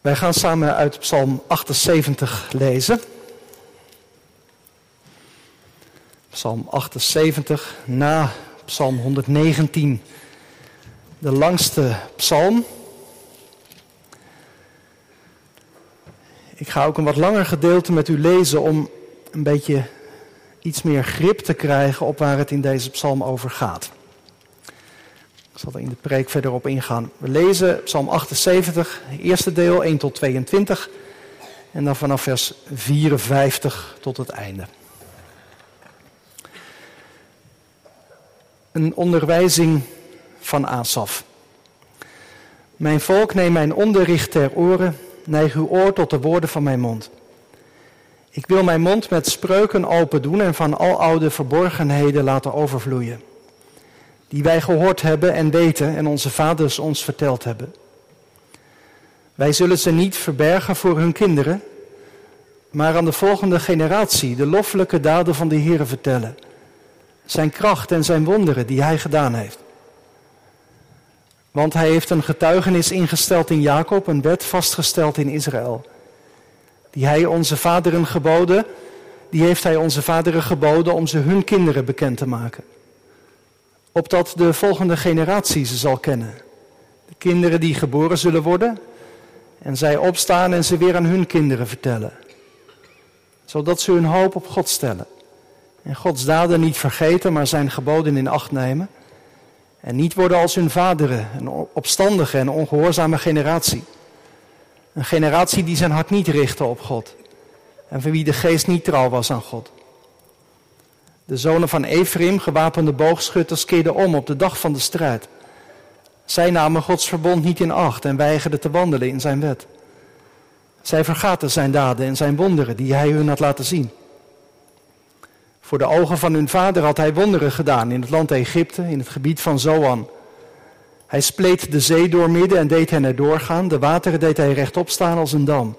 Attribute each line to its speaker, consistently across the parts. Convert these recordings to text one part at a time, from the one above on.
Speaker 1: Wij gaan samen uit Psalm 78 lezen. Psalm 78 na Psalm 119. De langste psalm. Ik ga ook een wat langer gedeelte met u lezen om een beetje iets meer grip te krijgen op waar het in deze psalm over gaat. Ik zal er in de preek verder op ingaan. We lezen Psalm 78, eerste deel 1 tot 22 en dan vanaf vers 54 tot het einde. Een onderwijzing van Asaf. Mijn volk, neem mijn onderricht ter oren, neig uw oor tot de woorden van mijn mond. Ik wil mijn mond met spreuken open doen en van al oude verborgenheden laten overvloeien die wij gehoord hebben en weten en onze vaders ons verteld hebben. Wij zullen ze niet verbergen voor hun kinderen, maar aan de volgende generatie de loffelijke daden van de Heer vertellen. Zijn kracht en zijn wonderen die hij gedaan heeft. Want hij heeft een getuigenis ingesteld in Jacob, een wet vastgesteld in Israël. Die hij onze vaderen geboden, die heeft hij onze vaderen geboden om ze hun kinderen bekend te maken opdat de volgende generatie ze zal kennen. De kinderen die geboren zullen worden en zij opstaan en ze weer aan hun kinderen vertellen. Zodat ze hun hoop op God stellen. En Gods daden niet vergeten, maar zijn geboden in acht nemen. En niet worden als hun vaderen, een opstandige en ongehoorzame generatie. Een generatie die zijn hart niet richtte op God. En voor wie de geest niet trouw was aan God. De zonen van Ephraim, gewapende boogschutters, keerden om op de dag van de strijd. Zij namen Gods verbond niet in acht en weigerden te wandelen in zijn wet. Zij vergaten zijn daden en zijn wonderen die hij hun had laten zien. Voor de ogen van hun vader had hij wonderen gedaan in het land Egypte, in het gebied van Zoan. Hij spleet de zee doormidden en deed hen er doorgaan. De wateren deed hij rechtop staan als een dam.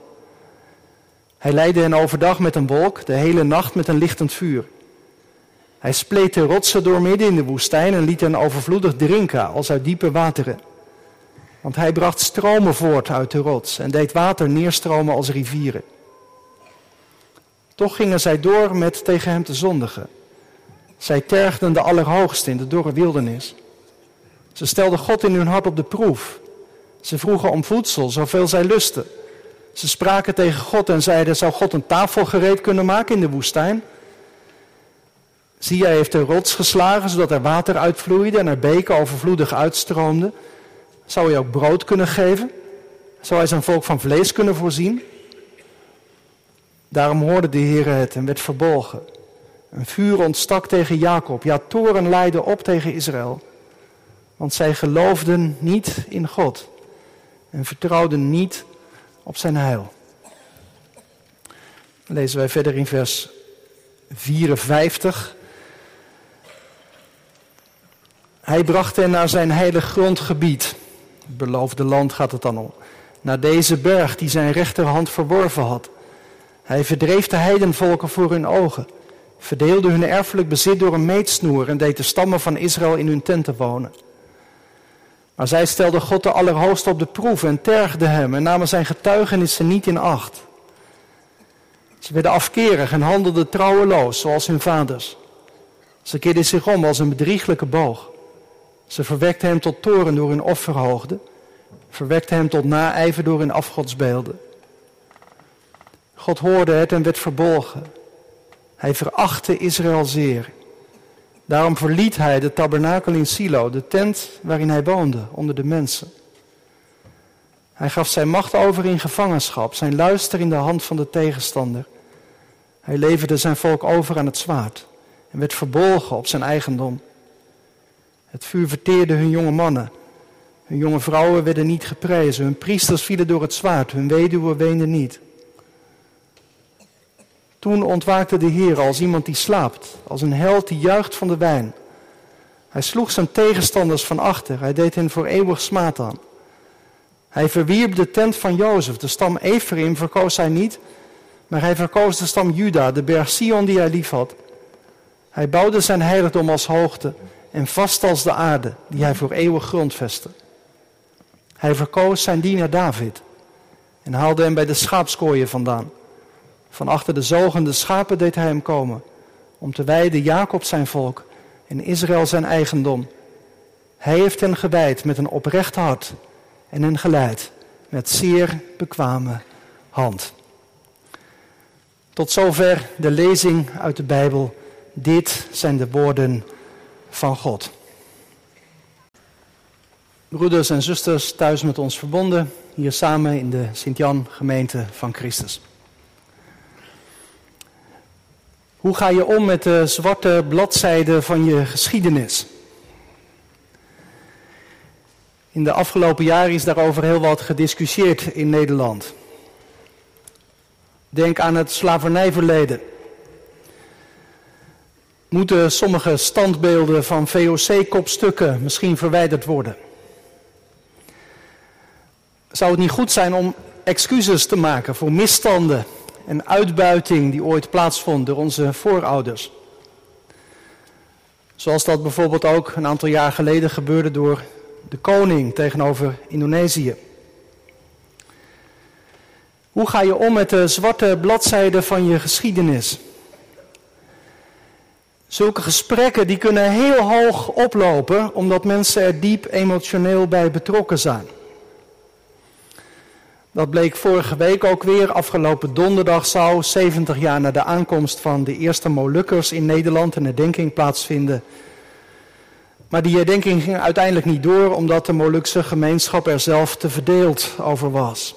Speaker 1: Hij leidde hen overdag met een wolk, de hele nacht met een lichtend vuur. Hij spleet de rotsen door midden in de woestijn en liet hen overvloedig drinken als uit diepe wateren. Want hij bracht stromen voort uit de rots en deed water neerstromen als rivieren. Toch gingen zij door met tegen hem te zondigen. Zij tergden de Allerhoogste in de dorre wildernis. Ze stelden God in hun hart op de proef. Ze vroegen om voedsel, zoveel zij lusten. Ze spraken tegen God en zeiden: Zou God een tafel gereed kunnen maken in de woestijn? Hij heeft een rots geslagen, zodat er water uitvloeide en er beken overvloedig uitstroomde. Zou hij ook brood kunnen geven? Zou hij zijn volk van vlees kunnen voorzien? Daarom hoorde de Heer het en werd verbolgen. Een vuur ontstak tegen Jacob, ja, toren leidde op tegen Israël. Want zij geloofden niet in God en vertrouwden niet op zijn heil. Lezen wij verder in vers 54. Hij bracht hen naar zijn heilig grondgebied. Beloofde land gaat het dan om. Naar deze berg die zijn rechterhand verworven had. Hij verdreef de heidenvolken voor hun ogen. Verdeelde hun erfelijk bezit door een meetsnoer en deed de stammen van Israël in hun tenten wonen. Maar zij stelden God de Allerhoogste op de proef en tergden hem en namen zijn getuigenissen niet in acht. Ze werden afkerig en handelden trouweloos zoals hun vaders. Ze keerden zich om als een bedrieglijke boog. Ze verwekte hem tot toren door hun offerhoogte, verwekte hem tot naijver door hun afgodsbeelden. God hoorde het en werd verbolgen. Hij verachtte Israël zeer. Daarom verliet hij de tabernakel in Silo, de tent waarin hij woonde onder de mensen. Hij gaf zijn macht over in gevangenschap, zijn luister in de hand van de tegenstander. Hij leverde zijn volk over aan het zwaard en werd verbolgen op zijn eigendom. Het vuur verteerde hun jonge mannen. Hun jonge vrouwen werden niet geprezen. Hun priesters vielen door het zwaard. Hun weduwen weenden niet. Toen ontwaakte de Heer als iemand die slaapt, als een held die juicht van de wijn. Hij sloeg zijn tegenstanders van achter. Hij deed hen voor eeuwig smaad aan. Hij verwierp de tent van Jozef. De stam Ephraim verkoos hij niet, maar hij verkoos de stam Juda, de berg Sion die hij liefhad. Hij bouwde zijn heiligdom als hoogte en vast als de aarde die hij voor eeuwig grondvestte. Hij verkoos zijn dienaar David. en haalde hem bij de schaapskooien vandaan. Van achter de zogende schapen deed hij hem komen, om te wijden Jacob zijn volk en Israël zijn eigendom. Hij heeft hen gewijd met een oprecht hart en hen geleid met zeer bekwame hand. Tot zover de lezing uit de Bijbel. Dit zijn de woorden van God. Broeders en zusters thuis met ons verbonden, hier samen in de Sint-Jan gemeente van Christus. Hoe ga je om met de zwarte bladzijde van je geschiedenis? In de afgelopen jaren is daarover heel wat gediscussieerd in Nederland. Denk aan het slavernijverleden. Moeten sommige standbeelden van VOC-kopstukken misschien verwijderd worden? Zou het niet goed zijn om excuses te maken voor misstanden en uitbuiting die ooit plaatsvond door onze voorouders? Zoals dat bijvoorbeeld ook een aantal jaar geleden gebeurde door de koning tegenover Indonesië. Hoe ga je om met de zwarte bladzijde van je geschiedenis? Zulke gesprekken die kunnen heel hoog oplopen omdat mensen er diep emotioneel bij betrokken zijn. Dat bleek vorige week ook weer. Afgelopen donderdag zou, 70 jaar na de aankomst van de eerste Molukkers in Nederland, een herdenking plaatsvinden. Maar die herdenking ging uiteindelijk niet door omdat de Molukse gemeenschap er zelf te verdeeld over was.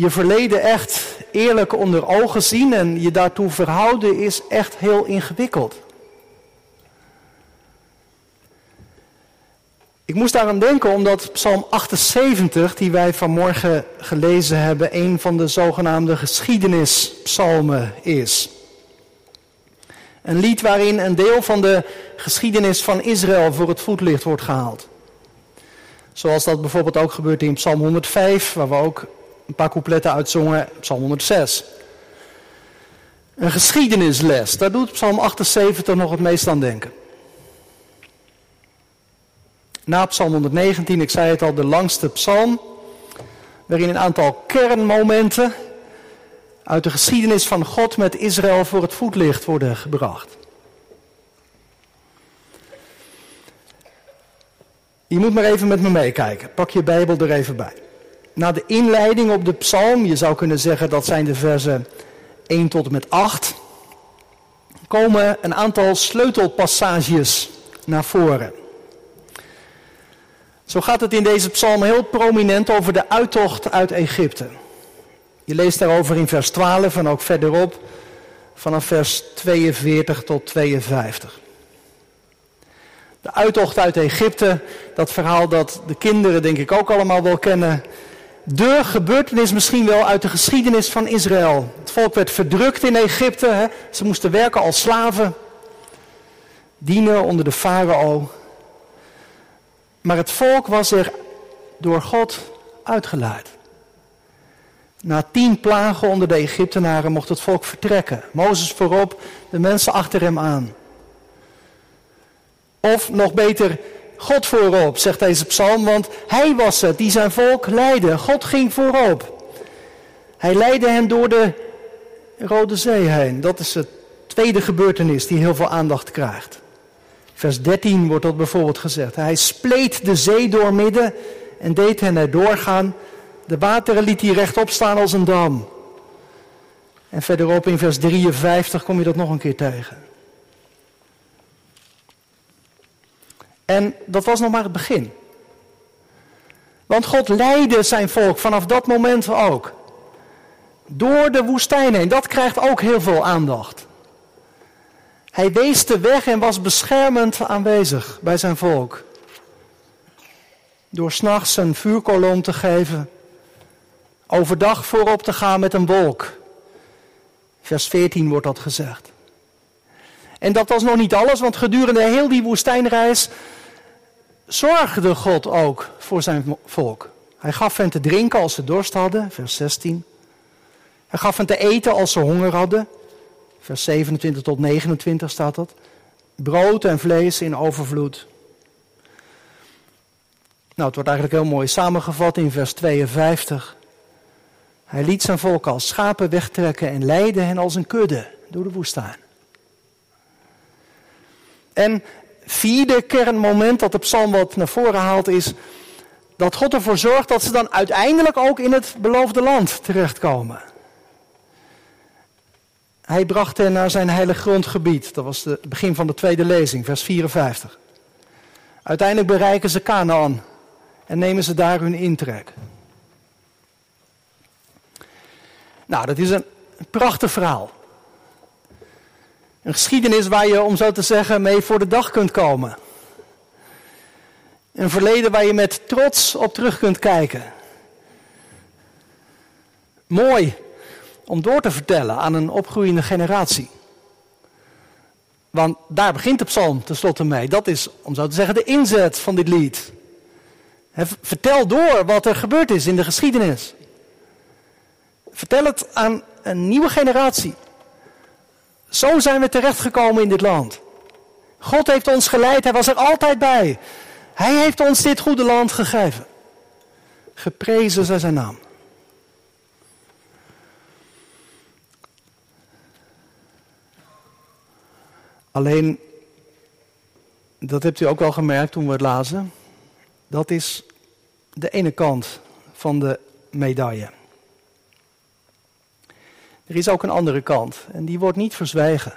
Speaker 1: Je verleden echt eerlijk onder ogen zien en je daartoe verhouden is echt heel ingewikkeld. Ik moest daaraan denken omdat Psalm 78, die wij vanmorgen gelezen hebben, een van de zogenaamde geschiedenispsalmen is. Een lied waarin een deel van de geschiedenis van Israël voor het voetlicht wordt gehaald. Zoals dat bijvoorbeeld ook gebeurt in Psalm 105, waar we ook een paar coupletten uitzongen, Psalm 106. Een geschiedenisles, daar doet Psalm 78 nog het meest aan denken. Na Psalm 119, ik zei het al, de langste psalm, waarin een aantal kernmomenten uit de geschiedenis van God met Israël voor het voetlicht worden gebracht. Je moet maar even met me meekijken. Pak je Bijbel er even bij. Na de inleiding op de psalm, je zou kunnen zeggen dat zijn de versen 1 tot en met 8, komen een aantal sleutelpassages naar voren. Zo gaat het in deze psalm heel prominent over de uittocht uit Egypte. Je leest daarover in vers 12 en ook verderop vanaf vers 42 tot 52. De uittocht uit Egypte, dat verhaal dat de kinderen denk ik ook allemaal wel kennen. De gebeurtenis misschien wel uit de geschiedenis van Israël. Het volk werd verdrukt in Egypte. Hè? Ze moesten werken als slaven. Dienen onder de farao. Maar het volk was er door God uitgeleid. Na tien plagen onder de Egyptenaren mocht het volk vertrekken. Mozes voorop, de mensen achter hem aan. Of nog beter, God voorop, zegt deze psalm, want hij was het die zijn volk leidde. God ging voorop. Hij leidde hen door de Rode Zee heen. Dat is de tweede gebeurtenis die heel veel aandacht krijgt. Vers 13 wordt dat bijvoorbeeld gezegd. Hij spleet de zee doormidden en deed hen er doorgaan. De wateren liet hij rechtop staan als een dam. En verderop in vers 53 kom je dat nog een keer tegen. En dat was nog maar het begin. Want God leidde zijn volk vanaf dat moment ook. Door de woestijn heen. Dat krijgt ook heel veel aandacht. Hij wees de weg en was beschermend aanwezig bij zijn volk. Door s'nachts een vuurkolom te geven. Overdag voorop te gaan met een wolk. Vers 14 wordt dat gezegd. En dat was nog niet alles, want gedurende heel die woestijnreis zorgde God ook voor zijn volk. Hij gaf hen te drinken als ze dorst hadden, vers 16. Hij gaf hen te eten als ze honger hadden, vers 27 tot 29 staat dat. Brood en vlees in overvloed. Nou, het wordt eigenlijk heel mooi samengevat in vers 52. Hij liet zijn volk als schapen wegtrekken en leidde hen als een kudde door de woestijn. En vierde kernmoment dat de psalm wat naar voren haalt is dat God ervoor zorgt dat ze dan uiteindelijk ook in het beloofde land terechtkomen. Hij bracht hen naar zijn heilig grondgebied. Dat was het begin van de tweede lezing, vers 54. Uiteindelijk bereiken ze Canaan en nemen ze daar hun intrek. Nou, dat is een prachtig verhaal. Een geschiedenis waar je, om zo te zeggen, mee voor de dag kunt komen. Een verleden waar je met trots op terug kunt kijken. Mooi om door te vertellen aan een opgroeiende generatie. Want daar begint de psalm tenslotte mee. Dat is, om zo te zeggen, de inzet van dit lied. Vertel door wat er gebeurd is in de geschiedenis. Vertel het aan een nieuwe generatie. Zo zijn we terechtgekomen in dit land. God heeft ons geleid, Hij was er altijd bij. Hij heeft ons dit goede land gegeven. Geprezen zij zijn naam. Alleen, dat hebt u ook wel gemerkt toen we het lazen. Dat is de ene kant van de medaille. Er is ook een andere kant en die wordt niet verzwijgen.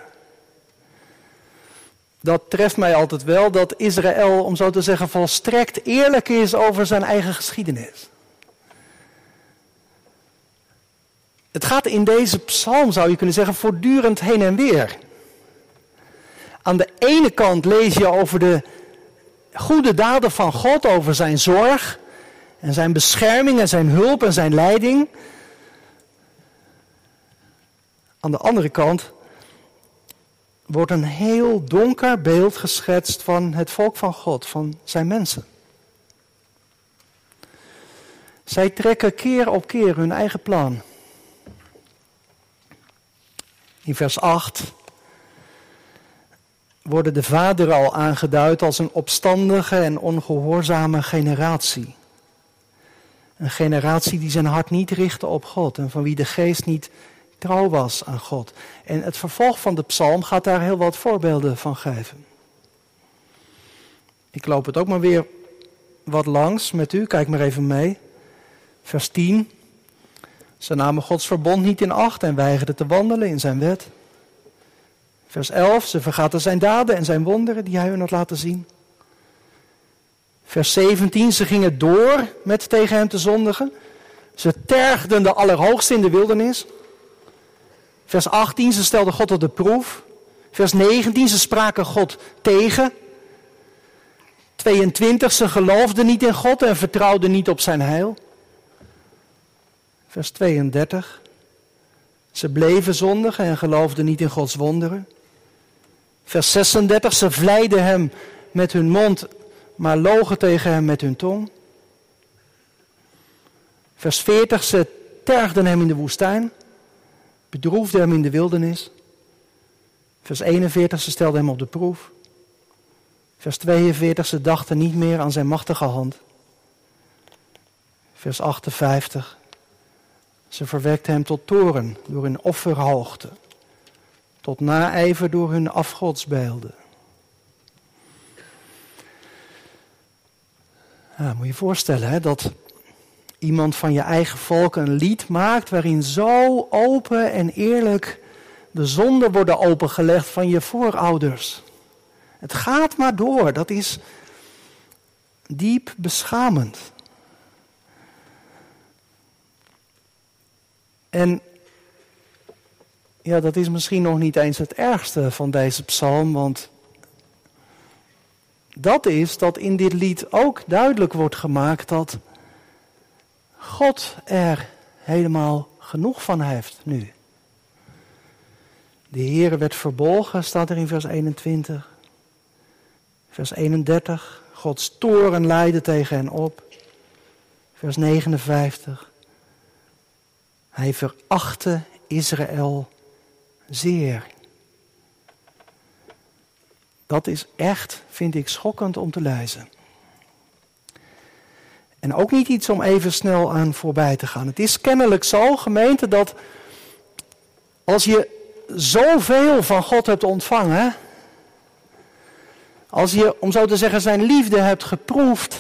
Speaker 1: Dat treft mij altijd wel dat Israël, om zo te zeggen, volstrekt eerlijk is over zijn eigen geschiedenis. Het gaat in deze psalm, zou je kunnen zeggen, voortdurend heen en weer. Aan de ene kant lees je over de goede daden van God, over zijn zorg en zijn bescherming en zijn hulp en zijn leiding. Aan de andere kant wordt een heel donker beeld geschetst van het volk van God, van zijn mensen. Zij trekken keer op keer hun eigen plan. In vers 8 worden de vaderen al aangeduid als een opstandige en ongehoorzame generatie. Een generatie die zijn hart niet richtte op God en van wie de geest niet trouw was aan God. En het vervolg van de psalm gaat daar heel wat voorbeelden van geven. Ik loop het ook maar weer wat langs met u, kijk maar even mee. Vers 10. Ze namen Gods verbond niet in acht en weigerden te wandelen in zijn wet. Vers 11. Ze vergaten zijn daden en zijn wonderen die hij hun had laten zien. Vers 17. Ze gingen door met tegen hem te zondigen. Ze tergden de Allerhoogste in de wildernis. Vers 18, ze stelden God op de proef. Vers 19, ze spraken God tegen. 22, ze geloofden niet in God en vertrouwden niet op zijn heil. Vers 32, ze bleven zondigen en geloofden niet in Gods wonderen. Vers 36, ze vleiden hem met hun mond, maar logen tegen hem met hun tong. Vers 40, ze tergden hem in de woestijn bedroefde hem in de wildernis. Vers 41, ze stelden hem op de proef. Vers 42, ze dachten niet meer aan zijn machtige hand. Vers 58, ze verwekten hem tot toren door hun offerhoogte, tot naijver door hun afgodsbeelden. Ja, moet je je voorstellen hè, dat iemand van je eigen volk een lied maakt waarin zo open en eerlijk de zonden worden opengelegd van je voorouders. Het gaat maar door, dat is diep beschamend. En ja, dat is misschien nog niet eens het ergste van deze psalm, want dat is dat in dit lied ook duidelijk wordt gemaakt dat God er helemaal genoeg van heeft nu. De Heer werd verbolgen, staat er in vers 21. Vers 31, Gods toren leidde tegen hen op. Vers 59, hij verachtte Israël zeer. Dat is echt, vind ik, schokkend om te lezen. En ook niet iets om even snel aan voorbij te gaan. Het is kennelijk zo, gemeente, dat als je zoveel van God hebt ontvangen, als je, om zo te zeggen, zijn liefde hebt geproefd,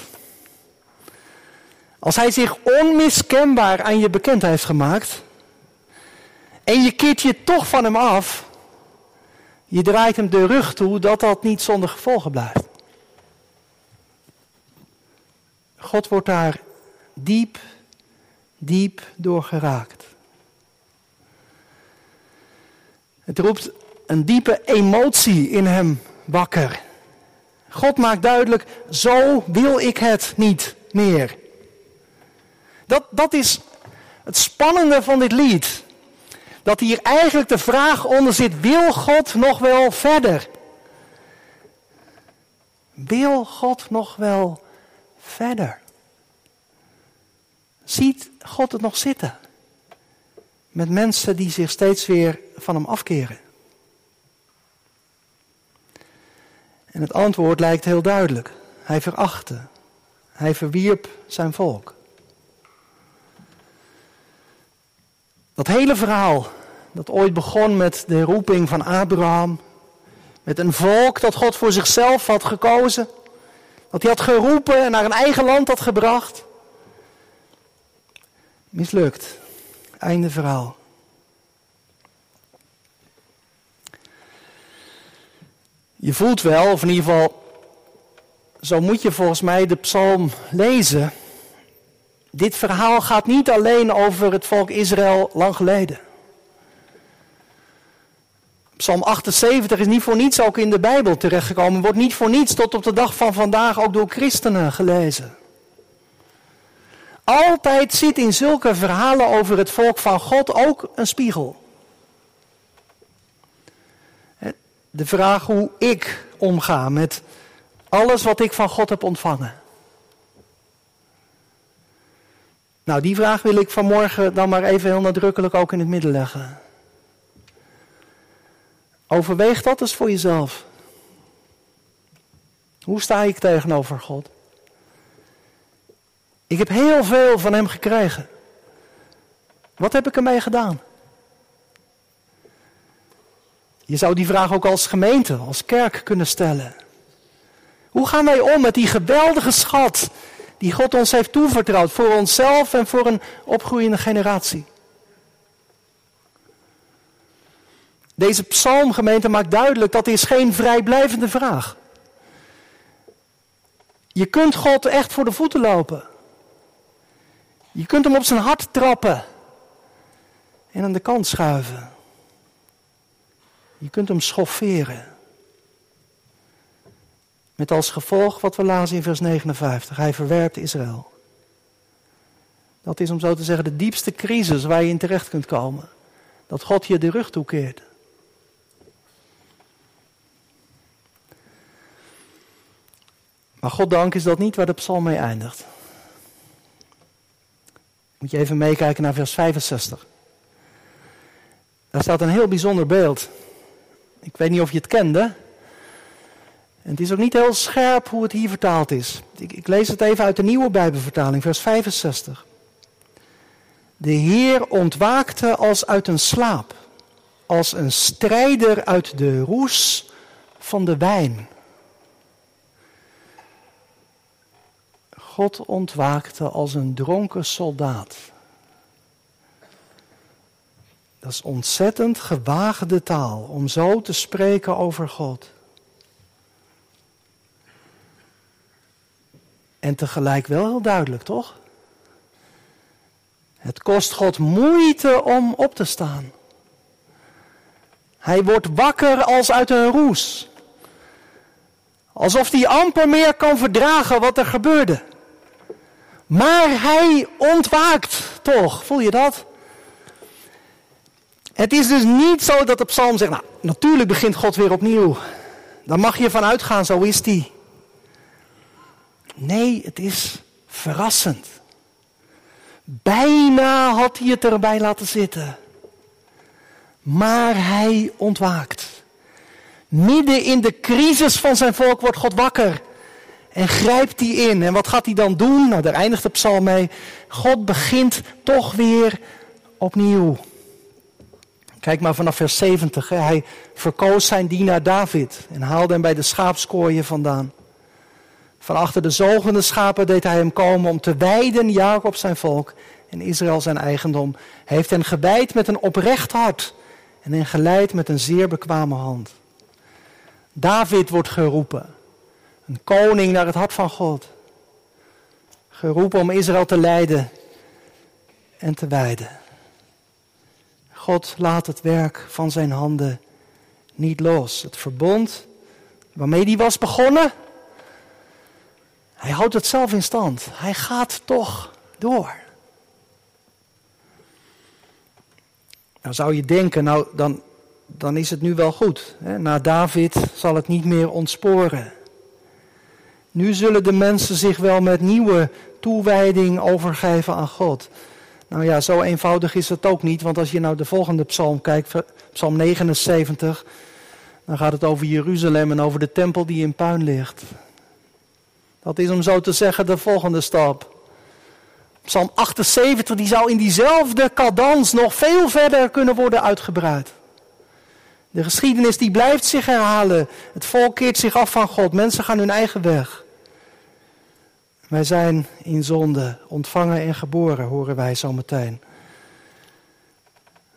Speaker 1: als hij zich onmiskenbaar aan je bekend heeft gemaakt, en je keert je toch van hem af, je draait hem de rug toe, dat dat niet zonder gevolgen blijft. God wordt daar diep, diep door geraakt. Het roept een diepe emotie in hem wakker. God maakt duidelijk, zo wil ik het niet meer. Dat, dat is het spannende van dit lied. Dat hier eigenlijk de vraag onder zit, wil God nog wel verder? Wil God nog wel verder? Ziet God het nog zitten? Met mensen die zich steeds weer van hem afkeren. En het antwoord lijkt heel duidelijk. Hij verachtte. Hij verwierp zijn volk. Dat hele verhaal, dat ooit begon met de roeping van Abraham, met een volk dat God voor zichzelf had gekozen, dat hij had geroepen en naar een eigen land had gebracht, mislukt. Einde verhaal. Je voelt wel, of in ieder geval, zo moet je volgens mij de psalm lezen. Dit verhaal gaat niet alleen over het volk Israël lang geleden. Psalm 78 is niet voor niets ook in de Bijbel terechtgekomen. Wordt niet voor niets tot op de dag van vandaag ook door christenen gelezen. Altijd zit in zulke verhalen over het volk van God ook een spiegel. De vraag hoe ik omga met alles wat ik van God heb ontvangen. Nou, die vraag wil ik vanmorgen dan maar even heel nadrukkelijk ook in het midden leggen. Overweeg dat eens voor jezelf. Hoe sta ik tegenover God? Ik heb heel veel van Hem gekregen. Wat heb ik ermee gedaan? Je zou die vraag ook als gemeente, als kerk kunnen stellen. Hoe gaan wij om met die geweldige schat die God ons heeft toevertrouwd voor onszelf en voor een opgroeiende generatie? Deze psalmgemeente maakt duidelijk dat is geen vrijblijvende vraag. Je kunt God echt voor de voeten lopen. Je kunt hem op zijn hart trappen en aan de kant schuiven. Je kunt hem schofferen. Met als gevolg wat we lazen in vers 59. Hij verwerpt Israël. Dat is om zo te zeggen de diepste crisis waar je in terecht kunt komen. Dat God je de rug toekeert. Maar God dank is dat niet waar de psalm mee eindigt. Moet je even meekijken naar vers 65. Daar staat een heel bijzonder beeld. Ik weet niet of je het kende. En het is ook niet heel scherp hoe het hier vertaald is. Ik, ik lees het even uit de nieuwe Bijbelvertaling, vers 65. De Heer ontwaakte als uit een slaap, als een strijder uit de roes van de wijn. God ontwaakte als een dronken soldaat. Dat is ontzettend gewaagde taal om zo te spreken over God. En tegelijk wel heel duidelijk, toch? Het kost God moeite om op te staan. Hij wordt wakker als uit een roes. Alsof hij amper meer kan verdragen wat er gebeurde. Maar hij ontwaakt toch, voel je dat? Het is dus niet zo dat de psalm zegt, nou, natuurlijk begint God weer opnieuw. Daar mag je van uitgaan, zo is die. Nee, het is verrassend. Bijna had hij het erbij laten zitten. Maar hij ontwaakt. Midden in de crisis van zijn volk wordt God wakker. En grijpt die in. En wat gaat hij dan doen? Nou, daar eindigt de psalm mee. God begint toch weer opnieuw. Kijk maar vanaf vers 70. Hè. Hij verkoos zijn dienaar David en haalde hem bij de schaapskooien vandaan. Van achter de zogende schapen deed hij hem komen om te wijden Jacob zijn volk en Israël zijn eigendom. Hij heeft hen gewijd met een oprecht hart en hen geleid met een zeer bekwame hand. David wordt geroepen, een koning naar het hart van God. Geroepen om Israël te leiden en te wijden. God laat het werk van zijn handen niet los. Het verbond waarmee die was begonnen, hij houdt het zelf in stand. Hij gaat toch door. Nou zou je denken, nou dan, dan is het nu wel goed. Na David zal het niet meer ontsporen. Nu zullen de mensen zich wel met nieuwe toewijding overgeven aan God. Nou ja, zo eenvoudig is het ook niet, want als je nou de volgende psalm kijkt, psalm 79, dan gaat het over Jeruzalem en over de tempel die in puin ligt. Dat is om zo te zeggen de volgende stap. Psalm 78 die zou in diezelfde cadans nog veel verder kunnen worden uitgebreid. De geschiedenis die blijft zich herhalen. Het volk keert zich af van God. Mensen gaan hun eigen weg. Wij zijn in zonde ontvangen en geboren, horen wij zo meteen.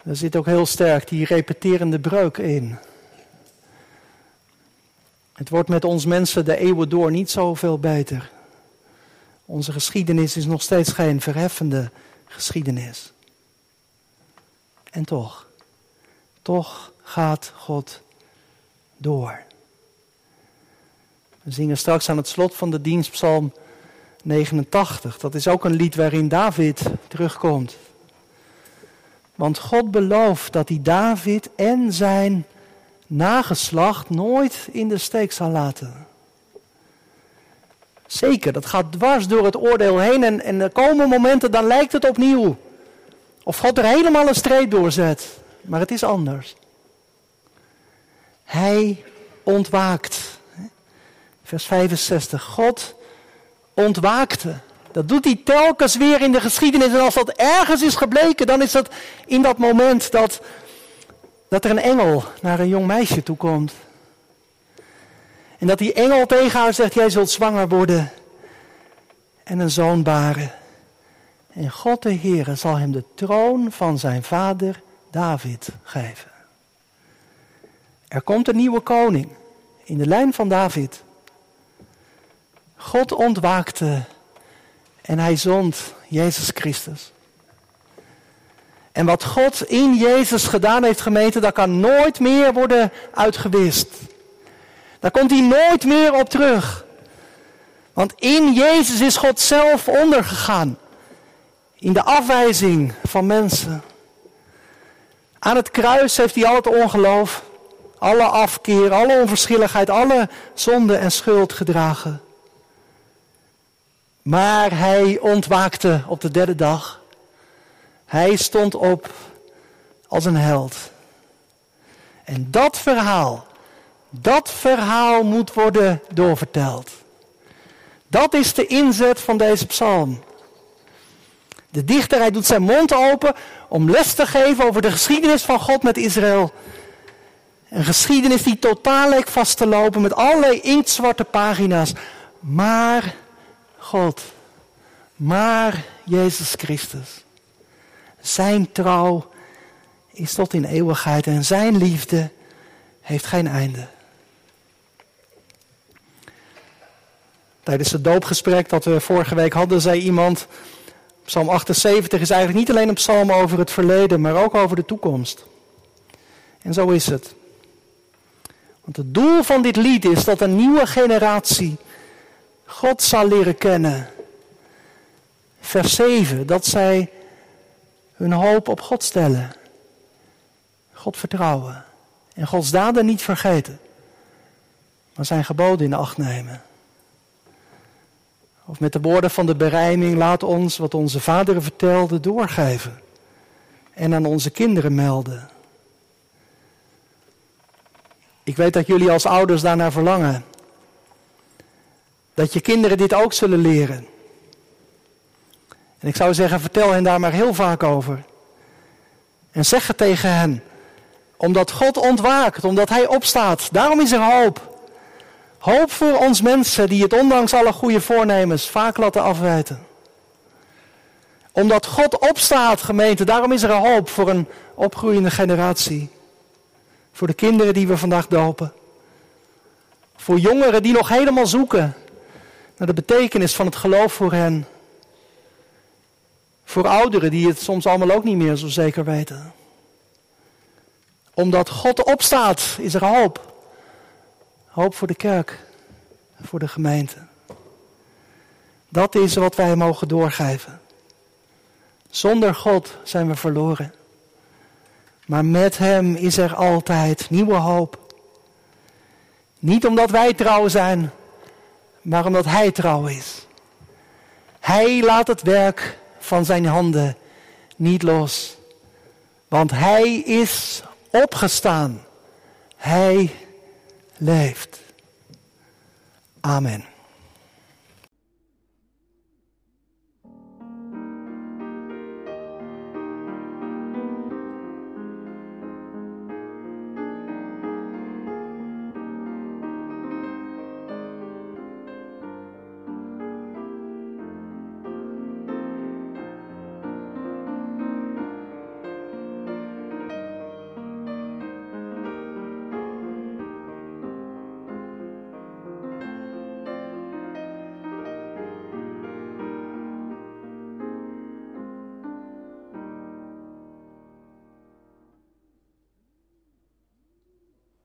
Speaker 1: Er zit ook heel sterk die repeterende breuk in. Het wordt met ons mensen de eeuwen door niet zoveel beter. Onze geschiedenis is nog steeds geen verheffende geschiedenis. En toch, toch gaat God door. We zingen straks aan het slot van de dienst Psalm 89. Dat is ook een lied waarin David terugkomt. Want God belooft dat hij David en zijn nageslacht nooit in de steek zal laten. Zeker, dat gaat dwars door het oordeel heen en, en er komen momenten, dan lijkt het opnieuw. Of God er helemaal een streep doorzet. Maar het is anders. Hij ontwaakt. Vers 65. God ontwaakte. Dat doet hij telkens weer in de geschiedenis. En als dat ergens is gebleken, dan is dat in dat moment dat dat er een engel naar een jong meisje toe komt. En dat die engel tegen haar zegt, jij zult zwanger worden en een zoon baren. En God de Heere zal hem de troon van zijn vader David geven. Er komt een nieuwe koning in de lijn van David. God ontwaakte en hij zond Jezus Christus. En wat God in Jezus gedaan heeft, gemeente, dat kan nooit meer worden uitgewist. Daar komt hij nooit meer op terug. Want in Jezus is God zelf ondergegaan. In de afwijzing van mensen. Aan het kruis heeft hij al het ongeloof, alle afkeer, alle onverschilligheid, alle zonde en schuld gedragen. Maar hij ontwaakte op de derde dag. Hij stond op als een held. En dat verhaal, dat verhaal moet worden doorverteld. Dat is de inzet van deze psalm. De dichter hij doet zijn mond open om les te geven over de geschiedenis van God met Israël. Een geschiedenis die totaal leek vast te lopen met allerlei inktzwarte pagina's. Maar God, maar Jezus Christus. Zijn trouw is tot in eeuwigheid en zijn liefde heeft geen einde. Tijdens het doopgesprek dat we vorige week hadden, zei iemand: Psalm 78 is eigenlijk niet alleen een psalm over het verleden, maar ook over de toekomst. En zo is het. Want het doel van dit lied is dat een nieuwe generatie God zal leren kennen. Vers 7, dat zij hun hoop op God stellen. God vertrouwen. En Gods daden niet vergeten. Maar zijn geboden in acht nemen. Of met de woorden van de berijming, laat ons wat onze vaderen vertelden doorgeven. En aan onze kinderen melden. Ik weet dat jullie als ouders daarnaar verlangen. Dat je kinderen dit ook zullen leren. En ik zou zeggen, vertel hen daar maar heel vaak over. En zeg het tegen hen. Omdat God ontwaakt, omdat Hij opstaat. Daarom is er hoop. Hoop voor ons mensen die het ondanks alle goede voornemens vaak laten afwijten. Omdat God opstaat, gemeente, daarom is er hoop voor een opgroeiende generatie. Voor de kinderen die we vandaag dopen. Voor jongeren die nog helemaal zoeken naar de betekenis van het geloof voor hen. Voor ouderen die het soms allemaal ook niet meer zo zeker weten. Omdat God opstaat, is er hoop. Hoop voor de kerk, voor de gemeente. Dat is wat wij mogen doorgeven. Zonder God zijn we verloren. Maar met Hem is er altijd nieuwe hoop. Niet omdat wij trouw zijn, maar omdat Hij trouw is. Hij laat het werk van zijn handen niet los. Want Hij is opgestaan. Hij leeft. Amen.